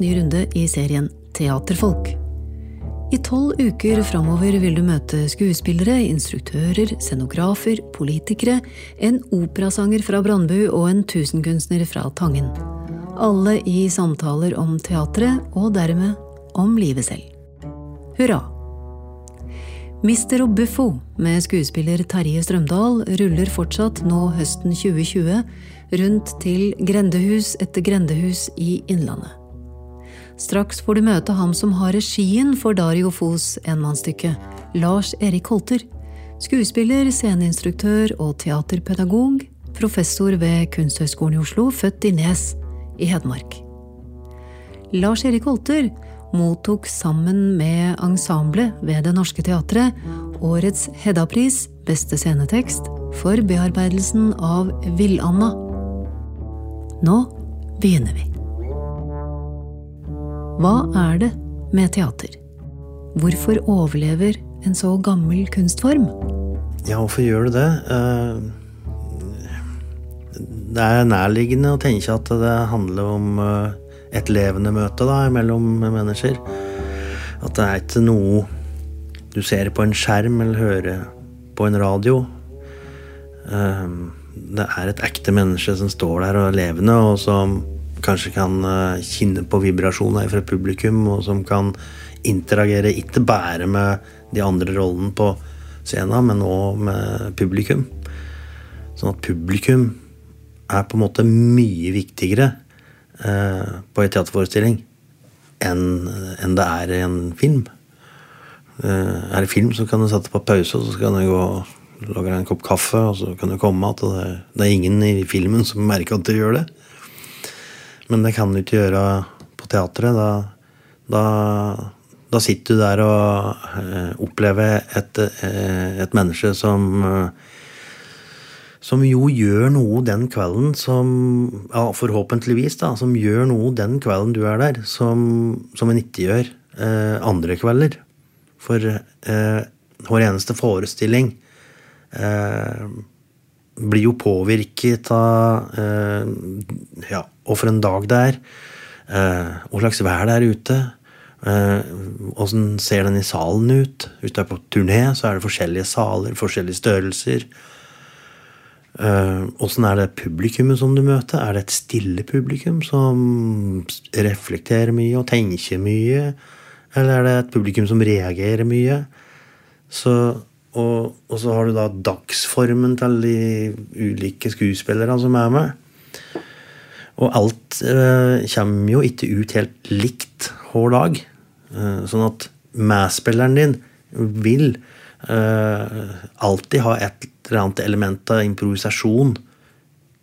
ny runde i serien Teaterfolk. I tolv uker framover vil du møte skuespillere, instruktører, scenografer, politikere, en operasanger fra Brandbu og en tusenkunstner fra Tangen. Alle i samtaler om teatret, og dermed om livet selv. Hurra! Mister og Buffo med skuespiller Terje Strømdal ruller fortsatt nå høsten 2020 rundt til grendehus etter grendehus i Innlandet. Straks får du møte ham som har regien for Dario Fos enmannsstykke, Lars Erik Holter. Skuespiller, sceneinstruktør og teaterpedagog, professor ved Kunsthøgskolen i Oslo, født i Nes i Hedmark. Lars Erik Holter mottok sammen med ensemblet ved Det Norske Teatret årets Hedda-pris, beste scenetekst, for bearbeidelsen av Villanna. Nå begynner vi. Hva er det med teater? Hvorfor overlever en så gammel kunstform? Ja, hvorfor gjør det det? Eh, det er nærliggende å tenke at det handler om eh, et levende møte da, mellom mennesker. At det er ikke noe du ser på en skjerm eller hører på en radio. Ehm, det er et ekte menneske som står der og er levende, og som kanskje kan eh, kjenne på vibrasjoner fra publikum, og som kan interagere ikke bare med de andre rollene på scenen, men òg med publikum. Sånn at publikum er på en måte mye viktigere Eh, på en teaterforestilling enn en det er i en film. Eh, er det film, så kan du sette på pause, og så kan du gå og lage en kopp kaffe, og så kan du komme igjen. Det, det er ingen i filmen som merker at du gjør det. Men det kan du ikke gjøre på teatret. Da, da, da sitter du der og eh, opplever et, øh, et menneske som øh, som jo gjør noe den kvelden som Ja, forhåpentligvis, da. Som gjør noe den kvelden du er der, som, som en ikke gjør eh, andre kvelder. For eh, vår eneste forestilling eh, blir jo påvirket av eh, ja, for en dag det er. Eh, hva slags vær det er ute. Åssen eh, ser den i salen ut? Hvis du er på turné, så er det forskjellige saler, forskjellige størrelser. Åssen uh, er det publikummet som du møter? Er det et stille publikum som reflekterer mye og tenker mye? Eller er det et publikum som reagerer mye? Så, og, og, så har du da dagsformen til de ulike skuespillerne som er med. Og alt eh, kommer jo ikke ut helt likt hver dag. Eh, sånn at medspilleren din vil alltid ha et eller annet element av improvisasjon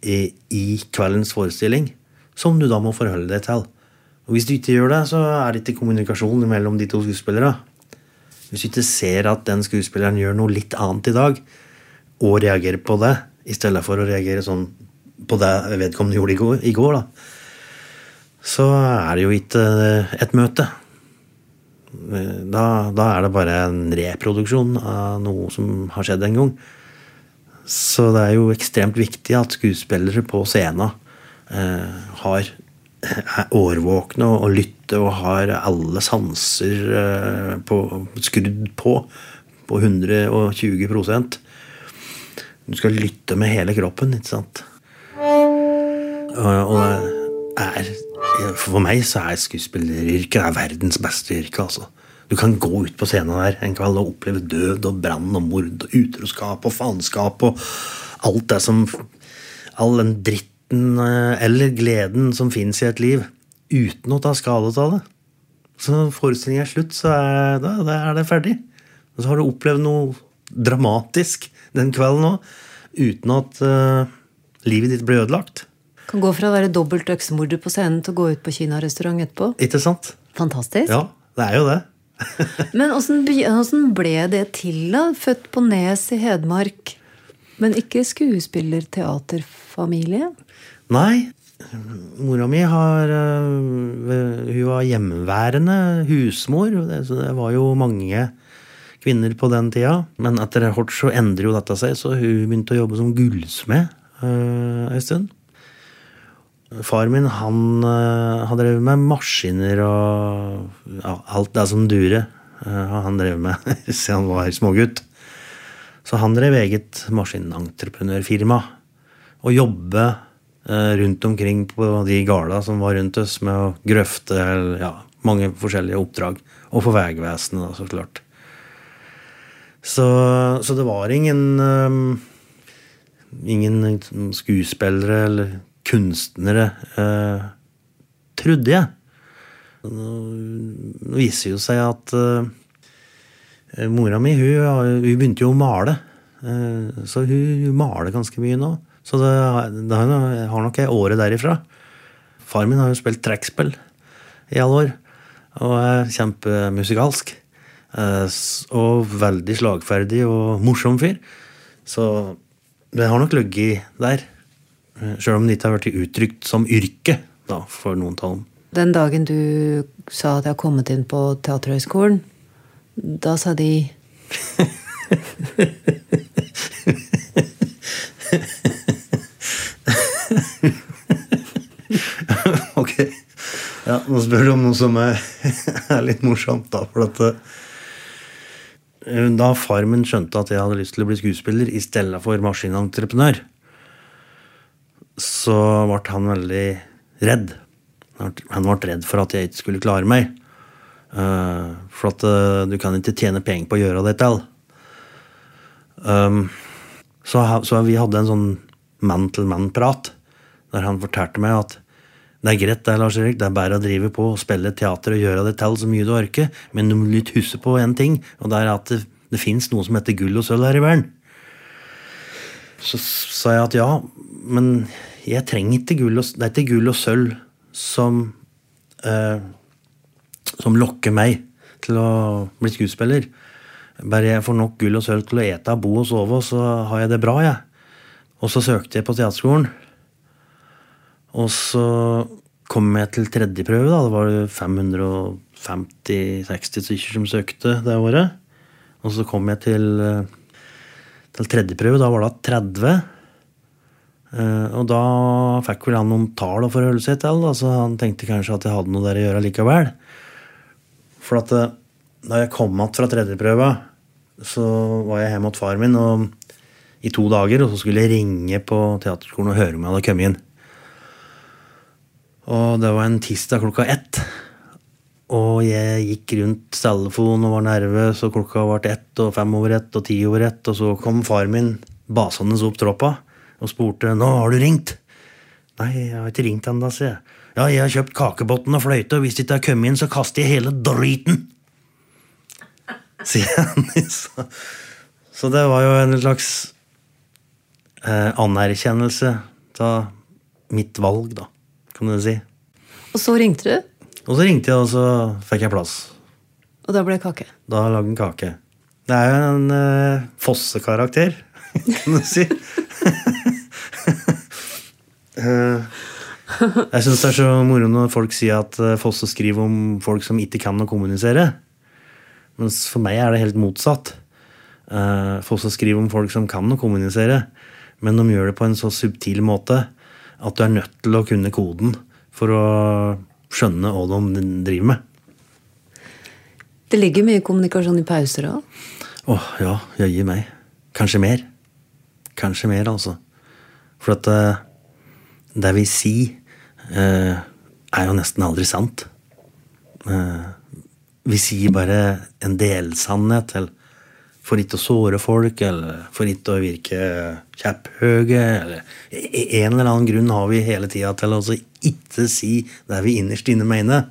i, i, kveldens forestilling som du da må forholde deg til. Og Hvis du ikke gjør det, så er det ikke kommunikasjon mellom de to skuespillere. Hvis du ikke ser at den skuespilleren gjør noe litt annet i dag, og reagerer på det, i stedet for å reagere sånn på det vedkommende gjorde i går, i går da, så er det jo ikke et møte. Da, da, er det bare en reproduksjon av noe som har skjedd en gang. Så det er jo ekstremt viktig at skuespillere på scenen eh, har, er årvåkne og lytter og har alle sanser eh, på, skrudd på på 120% Du skal lytte med hele kroppen, ikke sant? Og, og er For meg så er skuespilleryrket verdens beste yrke, altså. Du kan gå ut på scenen der en kveld og oppleve død og brann og mord og utroskap og faenskap og alt det som All den dritten eh, eller gleden som fins i et liv, uten å ta skade av det. Så når forestillingen er slutt, så er det, er det ferdig. Og så har du opplevd noe dramatisk den kvelden òg, uten at uh, livet ditt blir ødelagt. Kan gå fra å være dobbelt øksemorder på scenen til å gå ut på kinarestaurant etterpå. Ikke sant? Fantastisk. Ja, det er jo det. men åssen ble det til, da? Født på Nes i Hedmark, men ikke skuespiller-teaterfamilie? Nei. Mora mi har eh, Hun var hjemmeværende husmor. Så det var jo mange kvinner på den tida. Men etter hvert så endrer jo dette seg, så hun begynte å jobbe som gullsmed uh, en stund. Far min han uh, har drevet med maskiner og ja, alt det som durer. Uh, han drev med siden han var smågutt. Så han drev eget maskinentreprenørfirma. Og jobbe uh, rundt omkring på de gårda som var rundt oss, med å grøfte ja, mange forskjellige oppdrag. Og for Vegvesenet, så klart. Så, så, det var ingen um, Ingen skuespillere eller kunstnere, eh, trodde jeg. Nå viser jo seg at eh, mora mi hun, hun, begynte jo å male. Eh, så hun, hun, maler ganske mye nå. Så det, det har nok jeg året derifra. Far min har jo spilt trekkspill i alle år og er kjempemusikalsk. Eh, og veldig slagferdig og morsom fyr. Så det har nok ligget der. Sjøl om det ikke har blitt uttrykt som yrke da, for noen av dem. Den dagen du sa at jeg har kommet inn på Teaterhøgskolen, da sa de ok. Ja, nå spør du om noe som er, er litt morsomt, da. For at eh, da far min skjønte at jeg hadde lyst til å bli skuespiller i stedet for maskinentreprenør, så ble han veldig redd. Han ble redd for at jeg ikke skulle klare meg. Eh, for at eh, du kan ikke tjene penger på å gjøre det til. Um, så, vi hadde en sånn mann-til-mann-prat der han fortalte meg at det er greit, det, Lars Erik. Det er bare å drive på og spille teater og gjøre det til så mye du orker. Men du må litt huske på én ting, og det er at det, det fins noe som heter gull og sølv her i verden. Så sa jeg at ja, men jeg trenger ikke gull og, det er ikke gull og sølv som eh, som lokker meg til å bli skuespiller. Bare jeg får nok gull og sølv til å ete, bo og sove, så har jeg det bra, jeg. Og så søkte jeg på teaterskolen. Og så kom jeg til tredje prøve. da, Det var 550-60 stykker som søkte det året. Og så kom jeg til, til tredje prøve. Da var det 30. Eh, og da fikk vel han noen tall å forholde seg til. Så han tenkte kanskje at jeg hadde noe der å gjøre likevel. For at eh, da jeg kom igjen fra tredjeprøva, så var jeg hjemme hos far min og, i to dager. Og så skulle jeg ringe på teaterskolen og høre om jeg hadde kommet inn. Og det var en tirsdag klokka ett. Og jeg gikk rundt telefonen og var nervøs, og klokka ble ett og fem over ett og ti over ett. Og så kom far min basende opp troppa og spurte nå har du ringt. Nei, jeg har ikke ringt ennå, sier jeg. Ja, jeg har kjøpt kakebotn og fløyte, og hvis det ikke har kommet inn, så kaster jeg hele driten. Sier. Så, så det var jo en slags eh, anerkjennelse av mitt valg, da kan du si. Og så ringte du? Og så ringte jeg, og så fikk jeg plass. Og da ble det kake? Da lagde en kake. Det er jo en uh, Fosse-karakter, kan du si. uh, jeg syns det er så moro når folk sier at uh, Fosse skriver om folk som ikke kan å kommunisere. Mens for meg er det helt motsatt. Fosse skriver om folk som kan å kommunisere, men de gjør det på en så subtil måte at du er nødt til å kunne koden for å skjønne hva de driver med. Det ligger mye kommunikasjon i pauser òg? Åh, oh, ja. Jøye meg. Kanskje mer. Kanskje mer, altså. For at uh, det vi sier, uh, er jo nesten aldri sant. Uh, vi sier bare en delsannhet. Eller for ikke å såre folk, eller for ikke å virke kjepphøye. Eller en eller annen grunn har vi hele tida til å ikke si det vi innerst inne mener.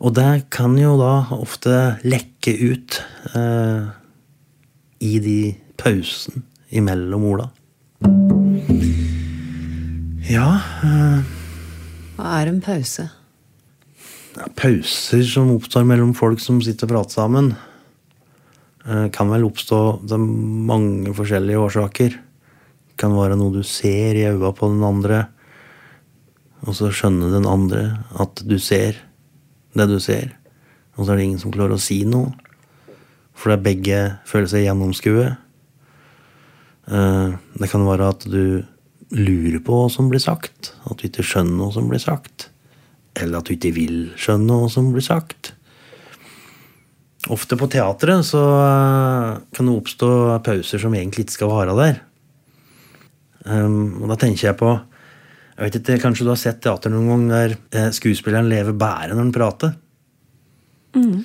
Og det kan jo da ofte lekke ut eh, i de pausene imellom orda. Ja eh, Hva er en pause? Pauser som oppstår mellom folk som sitter og prater sammen. Eh, kan vel oppstå av mange forskjellige årsaker. Det kan være noe du ser i øynene på den andre, og så skjønner den andre at du ser det du ser. Og så er det ingen som klarer å si noe, For det er begge føler seg gjennomskuet. Eh, det kan være at du lurer på hva som blir sagt. At du ikke skjønner hva som blir sagt. Eller at du ikke vil skjønne hva som blir sagt. Ofte på teatret så eh, kan det oppstå pauser som egentlig ikke skal være der. Um, og da tenker jeg på jeg vet ikke, Kanskje du har sett teater noen gang der eh, skuespilleren lever bare når han prater? Mm.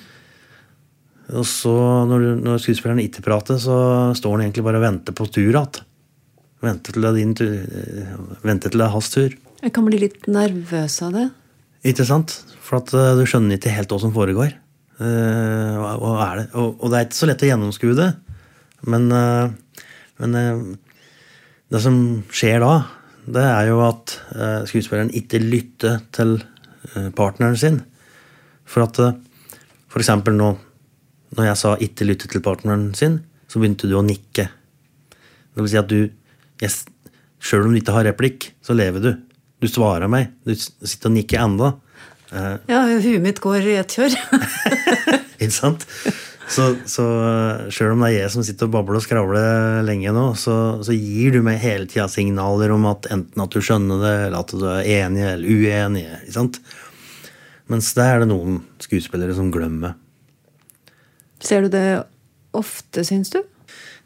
Og så, når, når skuespilleren ikke prater, så står han egentlig bare og venter på tur igjen. Venter til det er din tur. eh, Venter til det er hans tur. Jeg kan bli litt nervøs av det. Ikke sant? For at du skjønner ikke helt hva som foregår. Eh, og, og, er det, og, og det er ikke så lett å gjennomskue det. Men, eh, men eh, det som skjer da, det er jo at eh, skuespilleren ikke lytter til eh, partneren sin. For at eh, For eksempel nå, når jeg sa 'ikke lytte til partneren sin', så begynte du å nikke. Det vil si at du yes, Sjøl om du ikke har replikk, så lever du. Du svarer meg. Du sitter og nikker enda. Eh, Ja, huet mitt går i ett kjør. ikke sant? Så, så sjøl om det er jeg som sitter og babler og skravler lenge nå, så, så gir du meg hele tida signaler om at enten at du skjønner det, eller at du er enig eller uenig. ikke sant? Mens det er det noen skuespillere som glemmer. Ser du det ofte, syns du?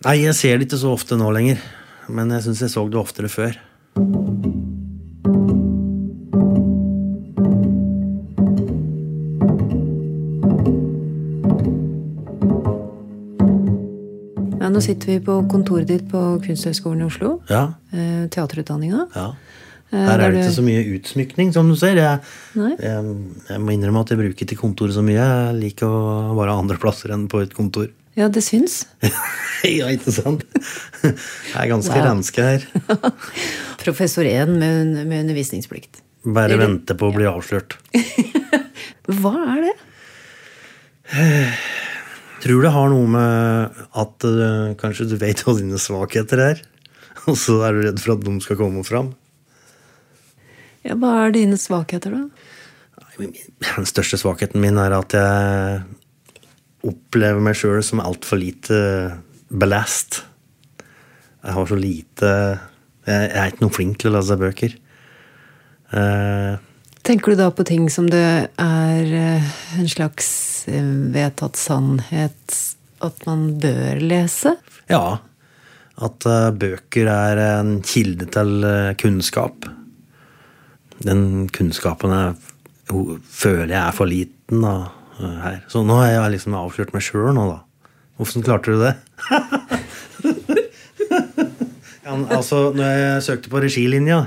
Nei, jeg ser det ikke så ofte nå lenger. Men jeg syns jeg så det oftere før. Nå sitter vi på kontoret ditt på Kunsthøgskolen i Oslo. Ja, Eh, teaterutdanninga. ja. Eh, Her er det ikke så mye utsmykning, som du ser. Jeg, jeg, jeg må innrømme at jeg bruker ikke kontoret så mye. Jeg liker å være andre plasser enn på et kontor. Ja, det syns. ja, ikke sant? Jeg er ganske Wow. renske her. Professor 1 med, med undervisningsplikt. Bare vente på å bli avslørt. Hva er det? Tror det har noe med at uh, kanskje du vet hva dine svakheter er, og så er du redd for at de skal komme fram. Ja, hva er dine svakheter, da? Den største svakheten min er at jeg opplever meg sjøl som altfor lite belast. Jeg har så lite Jeg, er ikke noe flink til å lese bøker. Eh, Tenker du da på ting som det er eh, en slags eh, vedtatt sannhet at man bør lese? ja. At eh, bøker er en kilde til kunnskap. Den kunnskapen jeg føler jeg er for liten da, her. Så nå har jeg liksom avslørt meg sjøl nå, da. Hvordan klarte du det? ja, altså, når jeg søkte på regilinja,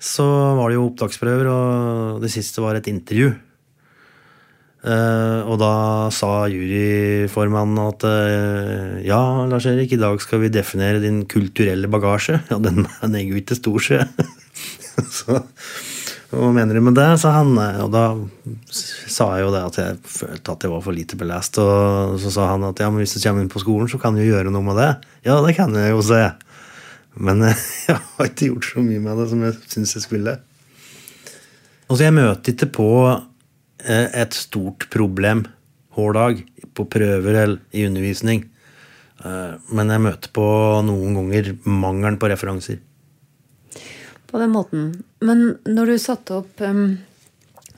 så var det jo opptaksprøver, og det siste var et intervju. Uh, og da sa juryformannen at uh, ja, Lars Erik, i dag skal vi definere din kulturelle bagasje. Ja, den, er jo ikke stor, så hva mener du med det? sa han. Og da sa jeg jo det at jeg følte at jeg var for lite belest. Og så sa han at ja, men hvis du kommer inn på skolen, så kan du gjøre noe med det. Ja, det kan jeg jo, se. Men eh, jeg har ikke gjort så mye med det som jeg syns jeg skulle. Altså, jeg møter ikke på eh, et stort problem hver dag på prøver eller i undervisning. Eh, Men jeg møter på noen ganger mangelen på referanser. På den måten. Men når du satte opp um,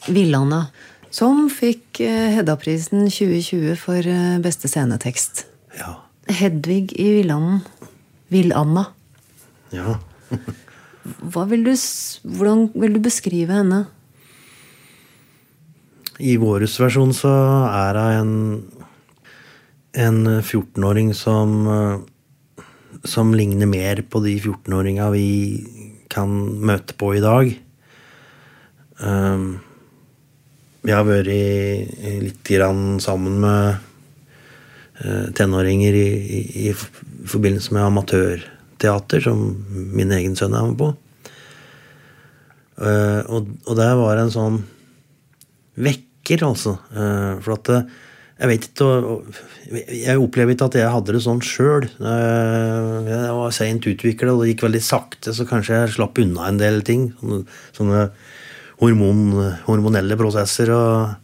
Villanda, som fikk Hedda-prisen 2020 for beste scenetekst Ja. Hedvig i Villanden. Villanna. Ja. Vil du, hvordan vil du beskrive henne? I våres versjon så er hun en, en 14-åring som eh, som ligner mer på de 14-åringa vi kan møte på i dag. Um, vi har vært litt grann sammen med eh, tenåringer i, i, i forbindelse med amatørteater, som min egen sønn er med på. Eh, og, og det var en sånn vekker, altså. Eh, for at eh, jeg vet ikke Jeg opplever ikke at jeg hadde det sånn sjøl. Jeg var seint utvikla, og det gikk veldig sakte, så kanskje jeg slapp unna en del ting. Sånne, hormon, hormonelle prosesser og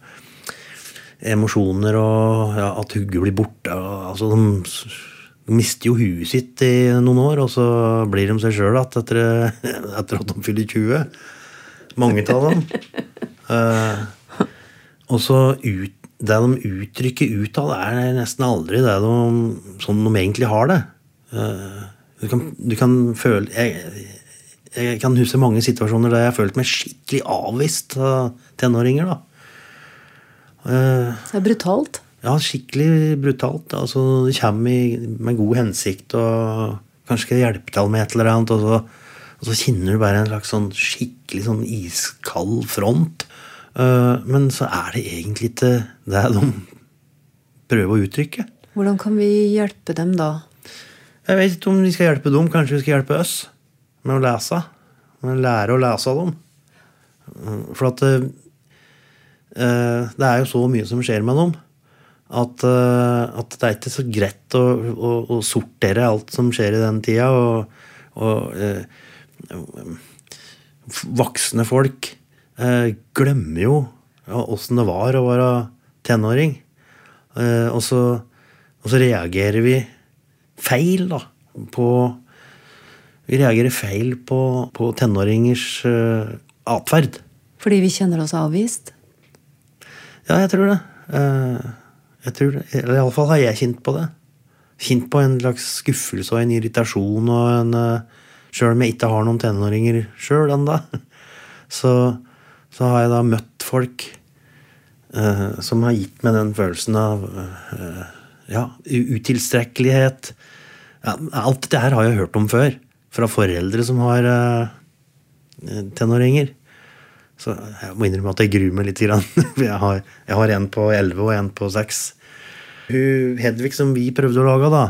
emosjoner og ja, at hugget blir borte. Og, altså, mister jo huet sitt i noen år, og så blir de seg sjøl igjen etter, etter at de fyller 20. Mange av dem. uh, og så ut, det de uttrykker utad, er nesten aldri det de, sånn de egentlig har det. Uh, du, kan, du kan føle jeg, jeg kan huske mange situasjoner der jeg har følt meg skikkelig avvist av tenåringer. da. Uh, Det er brutalt. Ja, skikkelig brutalt. Altså, det kommer med god hensikt og kanskje skal hjelpe til med et eller annet, og så, og så kjenner du bare en slags sånn skikkelig sånn iskald front. Uh, men så er det egentlig ikke det de prøver å uttrykke. Hvordan kan vi hjelpe dem da? Jeg vet ikke om vi skal hjelpe dem, kanskje vi skal hjelpe oss med å lese. Med å lære å lese av dem. For at eh, det er jo så mye som skjer med dem, at, eh, at det er ikke så greit å, å, å sortere alt som skjer i den tida. Og, og eh, voksne folk eh, glemmer jo åssen det var å være tenåring. Eh, og, så, og så reagerer vi feil da, på Vi reagerer feil på, på tenåringers eh, atferd. Fordi vi kjenner oss avvist? Ja, jeg tror det. Eh, jeg tror det. Eller iallfall har jeg kjent på det. Kjent på en slags skuffelse og en irritasjon og en uh, Sjøl om jeg ikke har noen tenåringer sjøl ennå, så, så har jeg da møtt folk eh, som har gitt meg den følelsen av eh, ja, utilstrekkelighet. Ja, alt dette her har jeg hørt om før. Fra foreldre som har eh, tenåringer. Så jeg må innrømme at jeg gruer meg litt. Jeg har, jeg har en på 11 og en på 6. Hun, Hedvig, som vi prøvde å lage, da,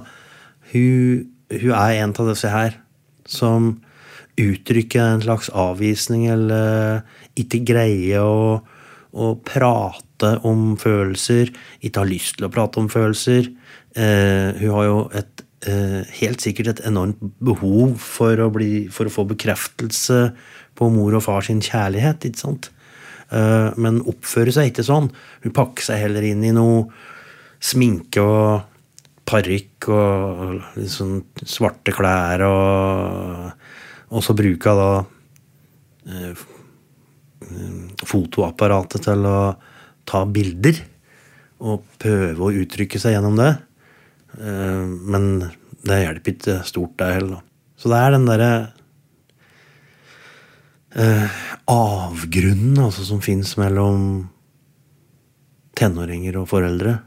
hun, hun er en av disse her som uttrykker en slags avvisning eller ikke greier å, å prate om følelser, ikke har lyst til å prate om følelser. Eh, hun har jo et, eh, helt sikkert et enormt behov for å, bli, for å få bekreftelse på mor og far sin kjærlighet, ikke sant? Eh, men oppfører seg ikke sånn. Hun pakker seg heller inn i noe sminke og parykk og liksom svarte klær og Og så bruker hun da eh, fotoapparatet til å ta bilder og prøve å uttrykke seg gjennom det. Eh, Men det hjelper ikke stort, det heller. Så det er den derre eh, avgrunnen altså, som fins mellom tenåringer og foreldre.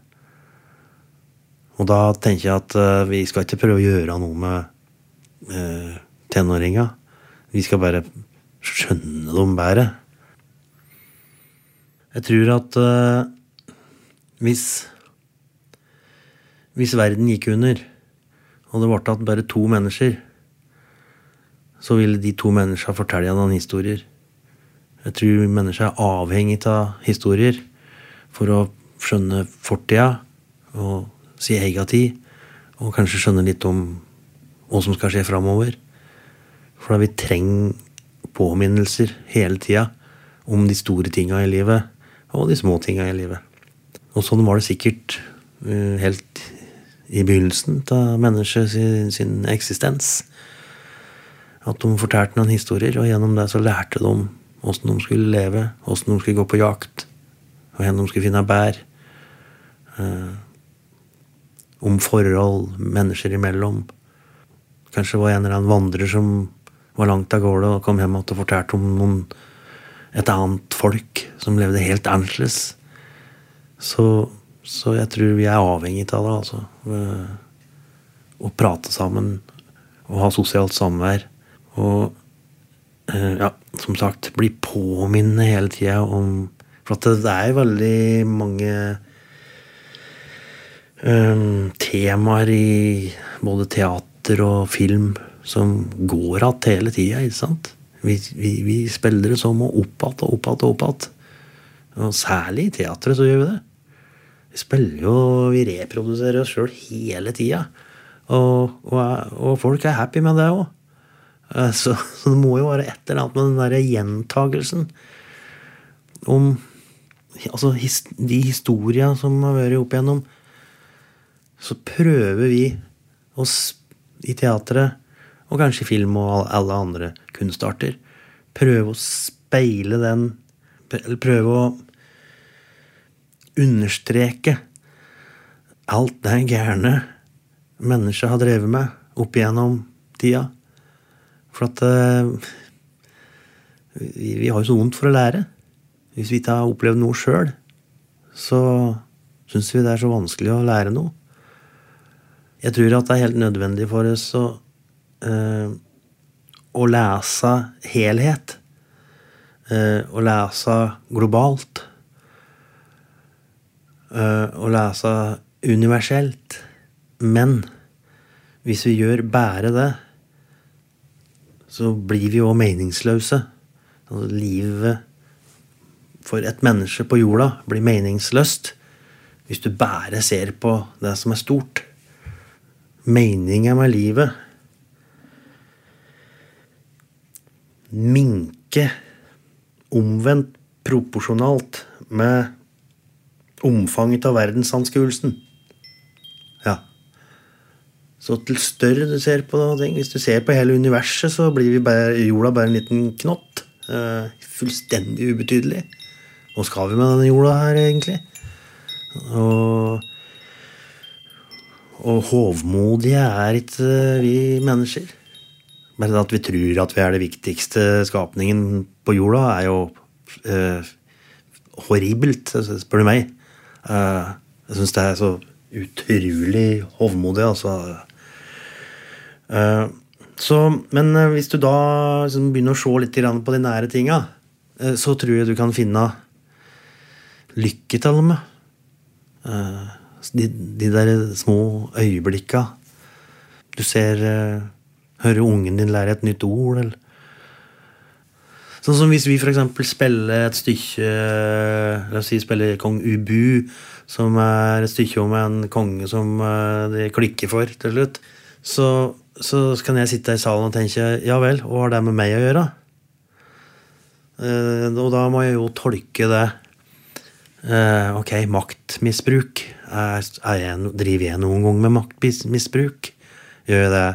Og da tenker jeg at eh, vi skal ikke prøve å gjøre noe med uh, tenåringa. Vi skal bare skjønne dem bedre. Jeg tror at eh, hvis Hvis verden gikk under, og det ble igjen bare to mennesker, så vil de to menneskene fortelle noen historier. Jeg tror mennesker er avhengig av historier for å skjønne fortida og si egen tid, og kanskje skjønne litt om hva som skal skje framover. For da vi trenger påminnelser hele tida om de store tinga i livet og de små tinga i livet. Og sånn var det sikkert eh, helt i begynnelsen av menneskets sin, sin eksistens. At de fortalte noen historier, og gjennom det så lærte de åssen de skulle leve, åssen de skulle gå på jakt, og hvor de skulle finne bær. Eh, om forhold mennesker imellom. Kanskje det var en eller annen vandrer som var langt av gårde og kom hjem og fortalte om noen, et annet folk som levde helt annerledes. Så, så jeg tror vi er avhengig av det, altså. Å prate sammen og ha sosialt samvær. Og eh, ja, som sagt, bli påminnet hele tida om For at det, er veldig mange um, temaer i både teater og film som går att hele tida, ikke sant? Vi, vi, vi spiller det som og opp igjen og opp igjen og opp igjen. Og særlig i teatret så gjør vi det. Vi spiller jo, vi reproduserer oss sjøl hele tida. Og, og, og folk er happy med det òg. Så, så det må jo være et eller annet med den derre gjentagelsen om altså, his, de historia som har vært opp igjennom. Så prøver vi oss i teatret, og kanskje i film og alle andre kunstarter. Prøve å speile den Eller prøve å understreke alt det gærne mennesket har drevet med opp igjennom tida. For at uh, vi, vi, har jo så vondt for å lære. Hvis vi ikke har opplevd noe sjøl, så syns vi det er så vanskelig å lære noe. Jeg tror at det er helt nødvendig for oss å, uh, å lese helhet. Uh, å lese globalt. Uh, å lese universelt. Men hvis vi gjør bare det, så blir vi jo meningsløse. Altså, livet for et menneske på jorda blir meningsløst hvis du bare ser på det som er stort. Meninga med livet minke omvendt proporsjonalt med omfanget av verdensanskuelsen. Så til større du ser på ting Hvis du ser på hele universet, så blir bare, jorda bare en liten knott. Uh, fullstendig ubetydelig. Hva skal vi med denne jorda her, egentlig? Og, og hovmodige er ikke vi mennesker. Bare at vi tror at vi er det viktigste skapningen på jorda, er jo uh, horribelt, spør du meg. Uh, jeg syns det er så utrolig hovmodig, altså. Uh, så, men hvis du da liksom, begynner å se litt på de nære tinga, så tror jeg du kan finne lykke til og med. De, de der små øyeblikka. Du ser Hører ungen din lære et nytt ord, eller Sånn som hvis vi f.eks. spiller et stykke La oss si spiller Kong Ubu, som er et stykke om en konge som de klikker for til slutt. Så, så kan jeg sitte i salen og tenke ja vel, hva har det med meg å gjøre? Eh, og da må jeg jo tolke det eh, ok, maktmisbruk. Er, er jeg, driver jeg noen gang med maktmisbruk? Gjør jeg det,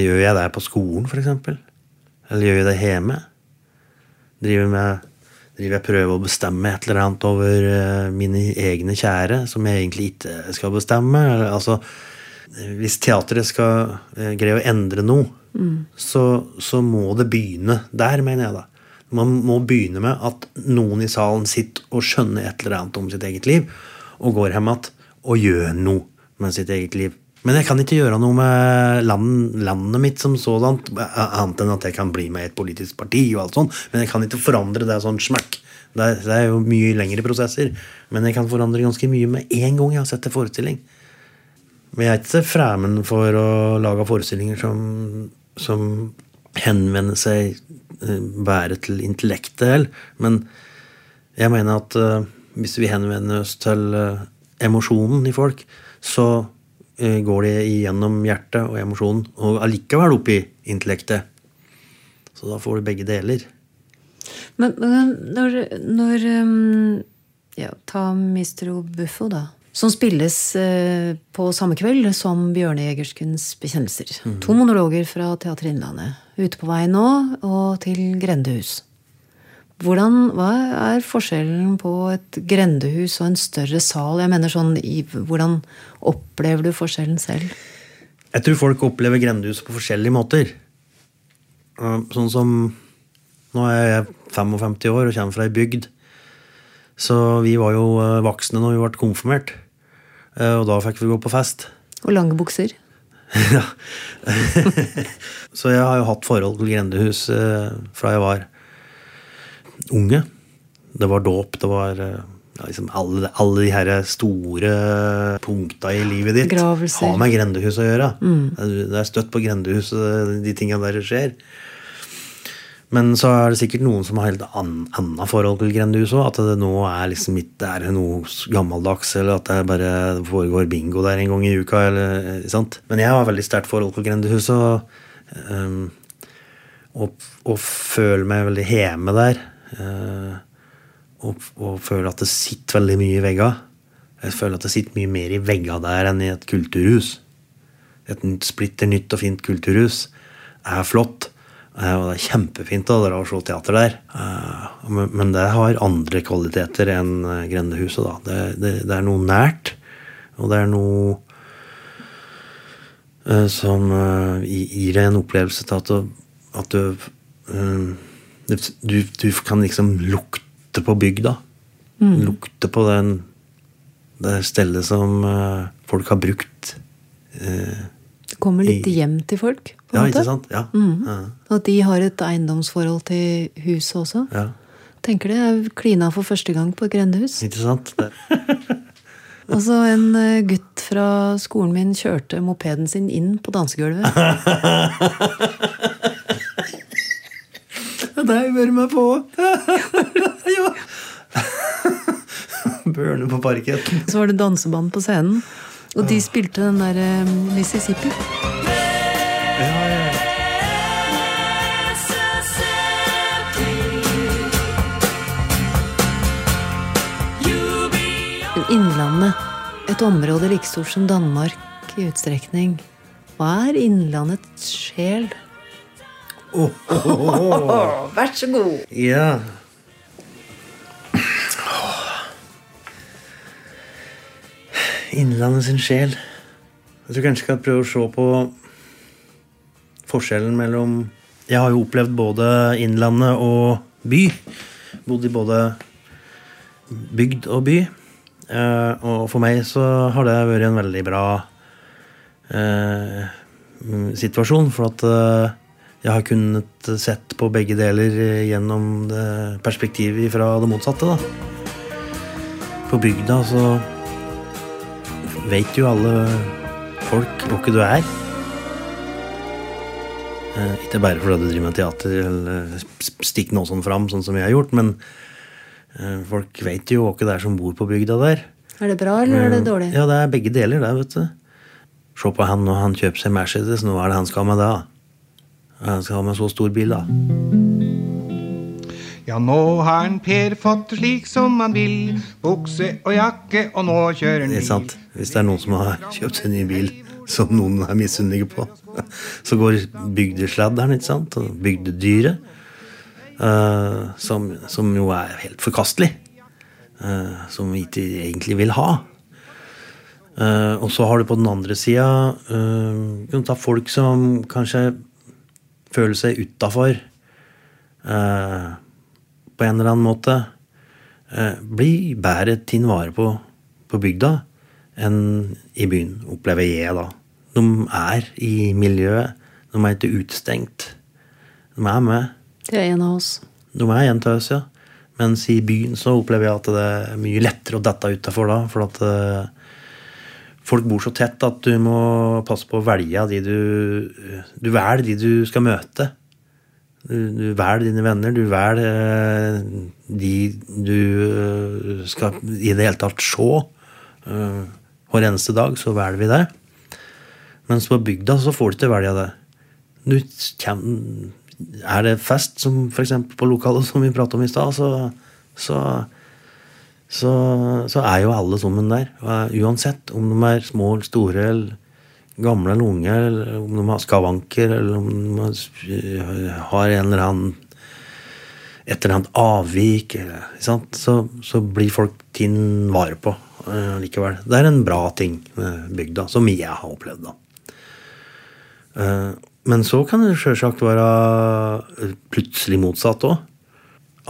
gjør jeg det på skolen, f.eks.? Eller gjør jeg det hjemme? Driver, med, driver jeg prøver å bestemme et eller annet over uh, mine egne kjære, som jeg egentlig ikke skal bestemme? Eller, altså, hvis teatret skal uh, greie å endre noe, mm. så, så må det begynne der, mener jeg da. Man må begynne med at noen i salen sitter og skjønner et eller annet om sitt eget liv, og går hjem igjen og gjør noe med sitt eget liv. Men jeg kan ikke gjøre noe med land, landet mitt som sådant, annet enn at jeg kan bli med i et politisk parti. og alt sånt, Men jeg kan ikke forandre det sånn smakk. Det er, det er jo mye lengre prosesser. Men jeg kan forandre ganske mye med en gang jeg har sett en forestilling. Men jeg er ikke fremmed for å lage forestillinger som, som henvender seg eh, til intellektet Men jeg mener at uh, hvis vi henvender oss til uh, emosjonen i folk, så uh, går det igjennom hjertet og emosjonen, og allikevel opp i intellektet. Så da får du begge deler. Men, men når, når um, ja, Ta Mistro Buffo, da som spilles eh, på samme kveld som Bjørnejegerskens bekjennelser. Mm. To monologer fra Teater Innlandet. Ute på vei nå og til grendehus. Hvordan, hva er forskjellen på et grendehus og en større sal? Jeg mener sånn, Hvordan opplever du forskjellen selv? Jeg tror folk opplever grendehus på forskjellige måter. Sånn som Nå er jeg 55 år og kommer fra ei bygd så vi var jo eh, voksne når vi ble konfirmert. Eh, og da fikk vi gå på fest. Og lange bukser. ja. så jeg har jo hatt forhold til grendehus eh, fra jeg var unge. Det var dåp, det var ja, liksom alle, alle, de her store punkta i livet ditt Gravelser. har med grendehus å gjøre. Mm. Det er støtt på grendehus, de tinga der skjer. Men så er det sikkert noen som har helt annet forhold til grendehus òg. At det nå er liksom ikke er noe gammeldags, eller at det bare foregår bingo der en gang i uka. Eller, sant? Men jeg har veldig sterkt forhold til grendehus, og, um, og, og, føler meg veldig hjemme der. Uh, og, og, føler at det sitter veldig mye i veggene. Jeg føler at det sitter mye mer i veggene der enn i et kulturhus. et splitter nytt og fint kulturhus er flott. Eh, og det er kjempefint å dra og se teater der. Eh, men det har andre kvaliteter enn eh, Grendehuset. da. Det, det, det, er noe nært, og det er noe som gir deg en opplevelse til at du, at du, du, du kan liksom lukte på bygda. Mm. Lukte på den, det stedet som folk har brukt. Det kommer litt hjem til folk? ja, måte. ikke sant? Ja. Mm. ja. At de har et eiendomsforhold til huset også. Ja. Tenker det er klina for første gang på et grendehus. Ikke sant? Og så en eh, gutt fra skolen min kjørte mopeden sin inn på dansegulvet. det har jeg vært med på! ja. Børne på parketten. Så var det danseband på scenen. Og de spilte den der eh, Mississippi. Innlandet. Et område like stort som Danmark i utstrekning. Hva er Innlandets sjel? Oh, oh, oh, Vær så god. Ja. Innlandet sin sjel. Jeg tror kanskje jeg skal prøve å se på forskjellen mellom Jeg har jo opplevd både Innlandet og by. Bodd i både bygd og by. Uh, og for meg så har det vært en veldig bra eh, situasjon. For at uh, jeg har kunnet sett på begge deler gjennom det perspektivet fra det motsatte. da. På bygda så vet jo alle folk hvor du er. ikke bare fordi du driver med teater eller stikker noe sånn fram, sånn som jeg har gjort, men Eh, folk vet jo hvem det er som bor på bygda der. Er det bra, eller er det dårlig? Ja, det er begge deler, det, vet du. Se på han når han kjøper seg Mercedes. Nå er det han skal ha med da. Han skal ha med så stor bil, da. Ja, nå har han Per fått slik som han vil. Bukse og jakke, og nå kjører han bil. Det er sant. Hvis det er noen som har kjøpt seg ny bil som noen er misunnelige på, så går bygdesladderen, ikke sant, og bygdedyret Uh, som, som, jo er helt forkastelig. Uh, som vi ikke egentlig vil ha. Uh, og så har du på den andre sida uh, folk som kanskje føler seg utafor på en eller annen måte. blir bedre tatt vare på på bygda enn i byen, opplever jeg, da. De er i miljøet. De er ikke utestengt. De er med. Det er en av oss. De er en av oss, ja. Mens i byen så opplever jeg at det er mye lettere å dette utafor da. For at uh, folk bor så tett at du må passe på å velge de du Du velger de du skal møte. Du, du velger dine venner. Du velger uh, de du uh, skal i det hele tatt se. hver eneste dag så velger vi det. Mens på bygda så får du ikke velge det. Du kommer er det fest, som f.eks. på lokalet som vi pratet om i stad, så, så, så, så, er jo alle sammen der. Uansett om de er små eller store, eller gamle eller unge, eller om de har skavanker, eller om de har en eller annen et eller annet avvik, så, så, blir folk tinn vare på uh, likevel. Det er en bra ting med bygda, som jeg har opplevd. da. Uh, men så kan det sjølsagt være plutselig motsatt òg.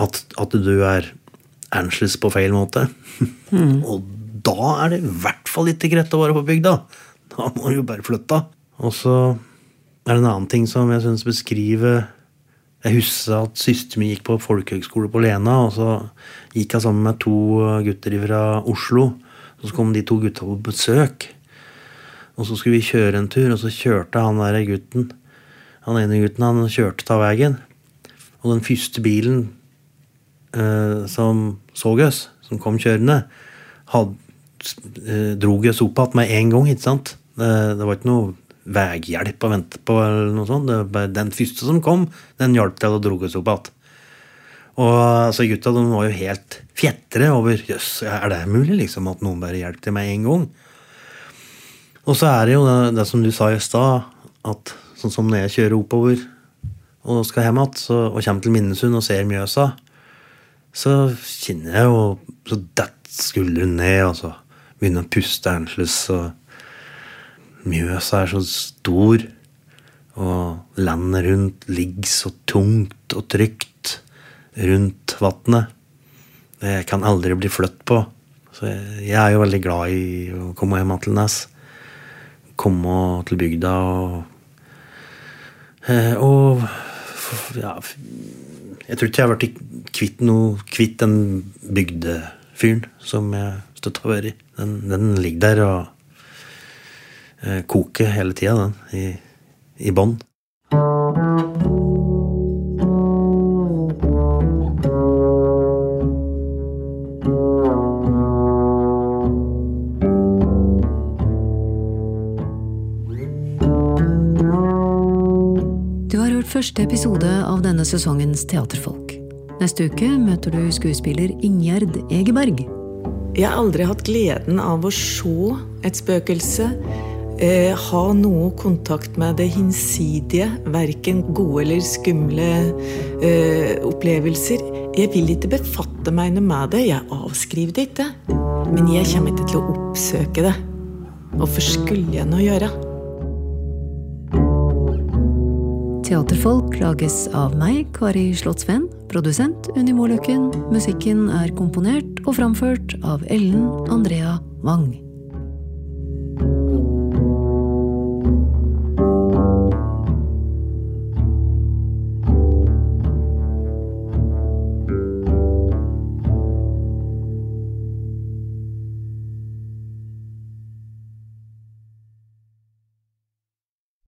At, at, du er ernstless på feil måte. Mm. og da er det i hvert fall ikke greit å være på bygda. Da må du jo bare flytte. Og så er det en annen ting som jeg syns beskriver Jeg husker at søsteren min gikk på folkehøgskole på Lena, og så gikk jeg sammen med to gutter fra Oslo. Så kom de to gutta på besøk. Og så skulle vi kjøre en tur, og så kjørte han der gutten han ene gutten han kjørte av veien. Og den første bilen eh, som så oss, som kom kjørende, had, eh, drog oss opp igjen med en gang. ikke sant? Det, det, var ikke noe veihjelp å vente på. eller noe sånt. Det var den første som kom, den hjalp til å dro oss opp igjen. Og altså, Gutta de var jo helt fjetre over Jøss, er det mulig liksom at noen bare hjelper til med en gang? Og så er det jo det, det som du sa i stad, at sånn som når jeg kjører oppover og skal hjem igjen og kommer til Minnesund og ser Mjøsa, så kjenner jeg jo Så detter skulderen ned, og så begynner å puste annerledes. Og Mjøsa er så stor, og landet rundt ligger så tungt og trygt rundt vannet. Det kan aldri bli flytt på. Så jeg, er jo veldig glad i å komme hjem til Nes. Komme til bygda og eh, Og ja, Jeg tror ikke jeg har blitt kvitt noe kvitt den bygdefyren som jeg støtt har vært i. Den, den ligger der og koker hele tida, den, i, i bånn. Du har hørt første episode av denne sesongens Teaterfolk. Neste uke møter du skuespiller Ingjerd Egeberg. Jeg har aldri hatt gleden av å se et spøkelse, eh, ha noe kontakt med det hinsidige, verken gode eller skumle eh, opplevelser. Jeg vil ikke befatte meg noe med det, jeg avskriver det ikke. Men jeg kommer ikke til å oppsøke det. Hvorfor skulle jeg nå gjøre? Teaterfolk lages av meg, Kari Slottsveen, produsent Unni Måløkken. Musikken er komponert og framført av Ellen Andrea Wang.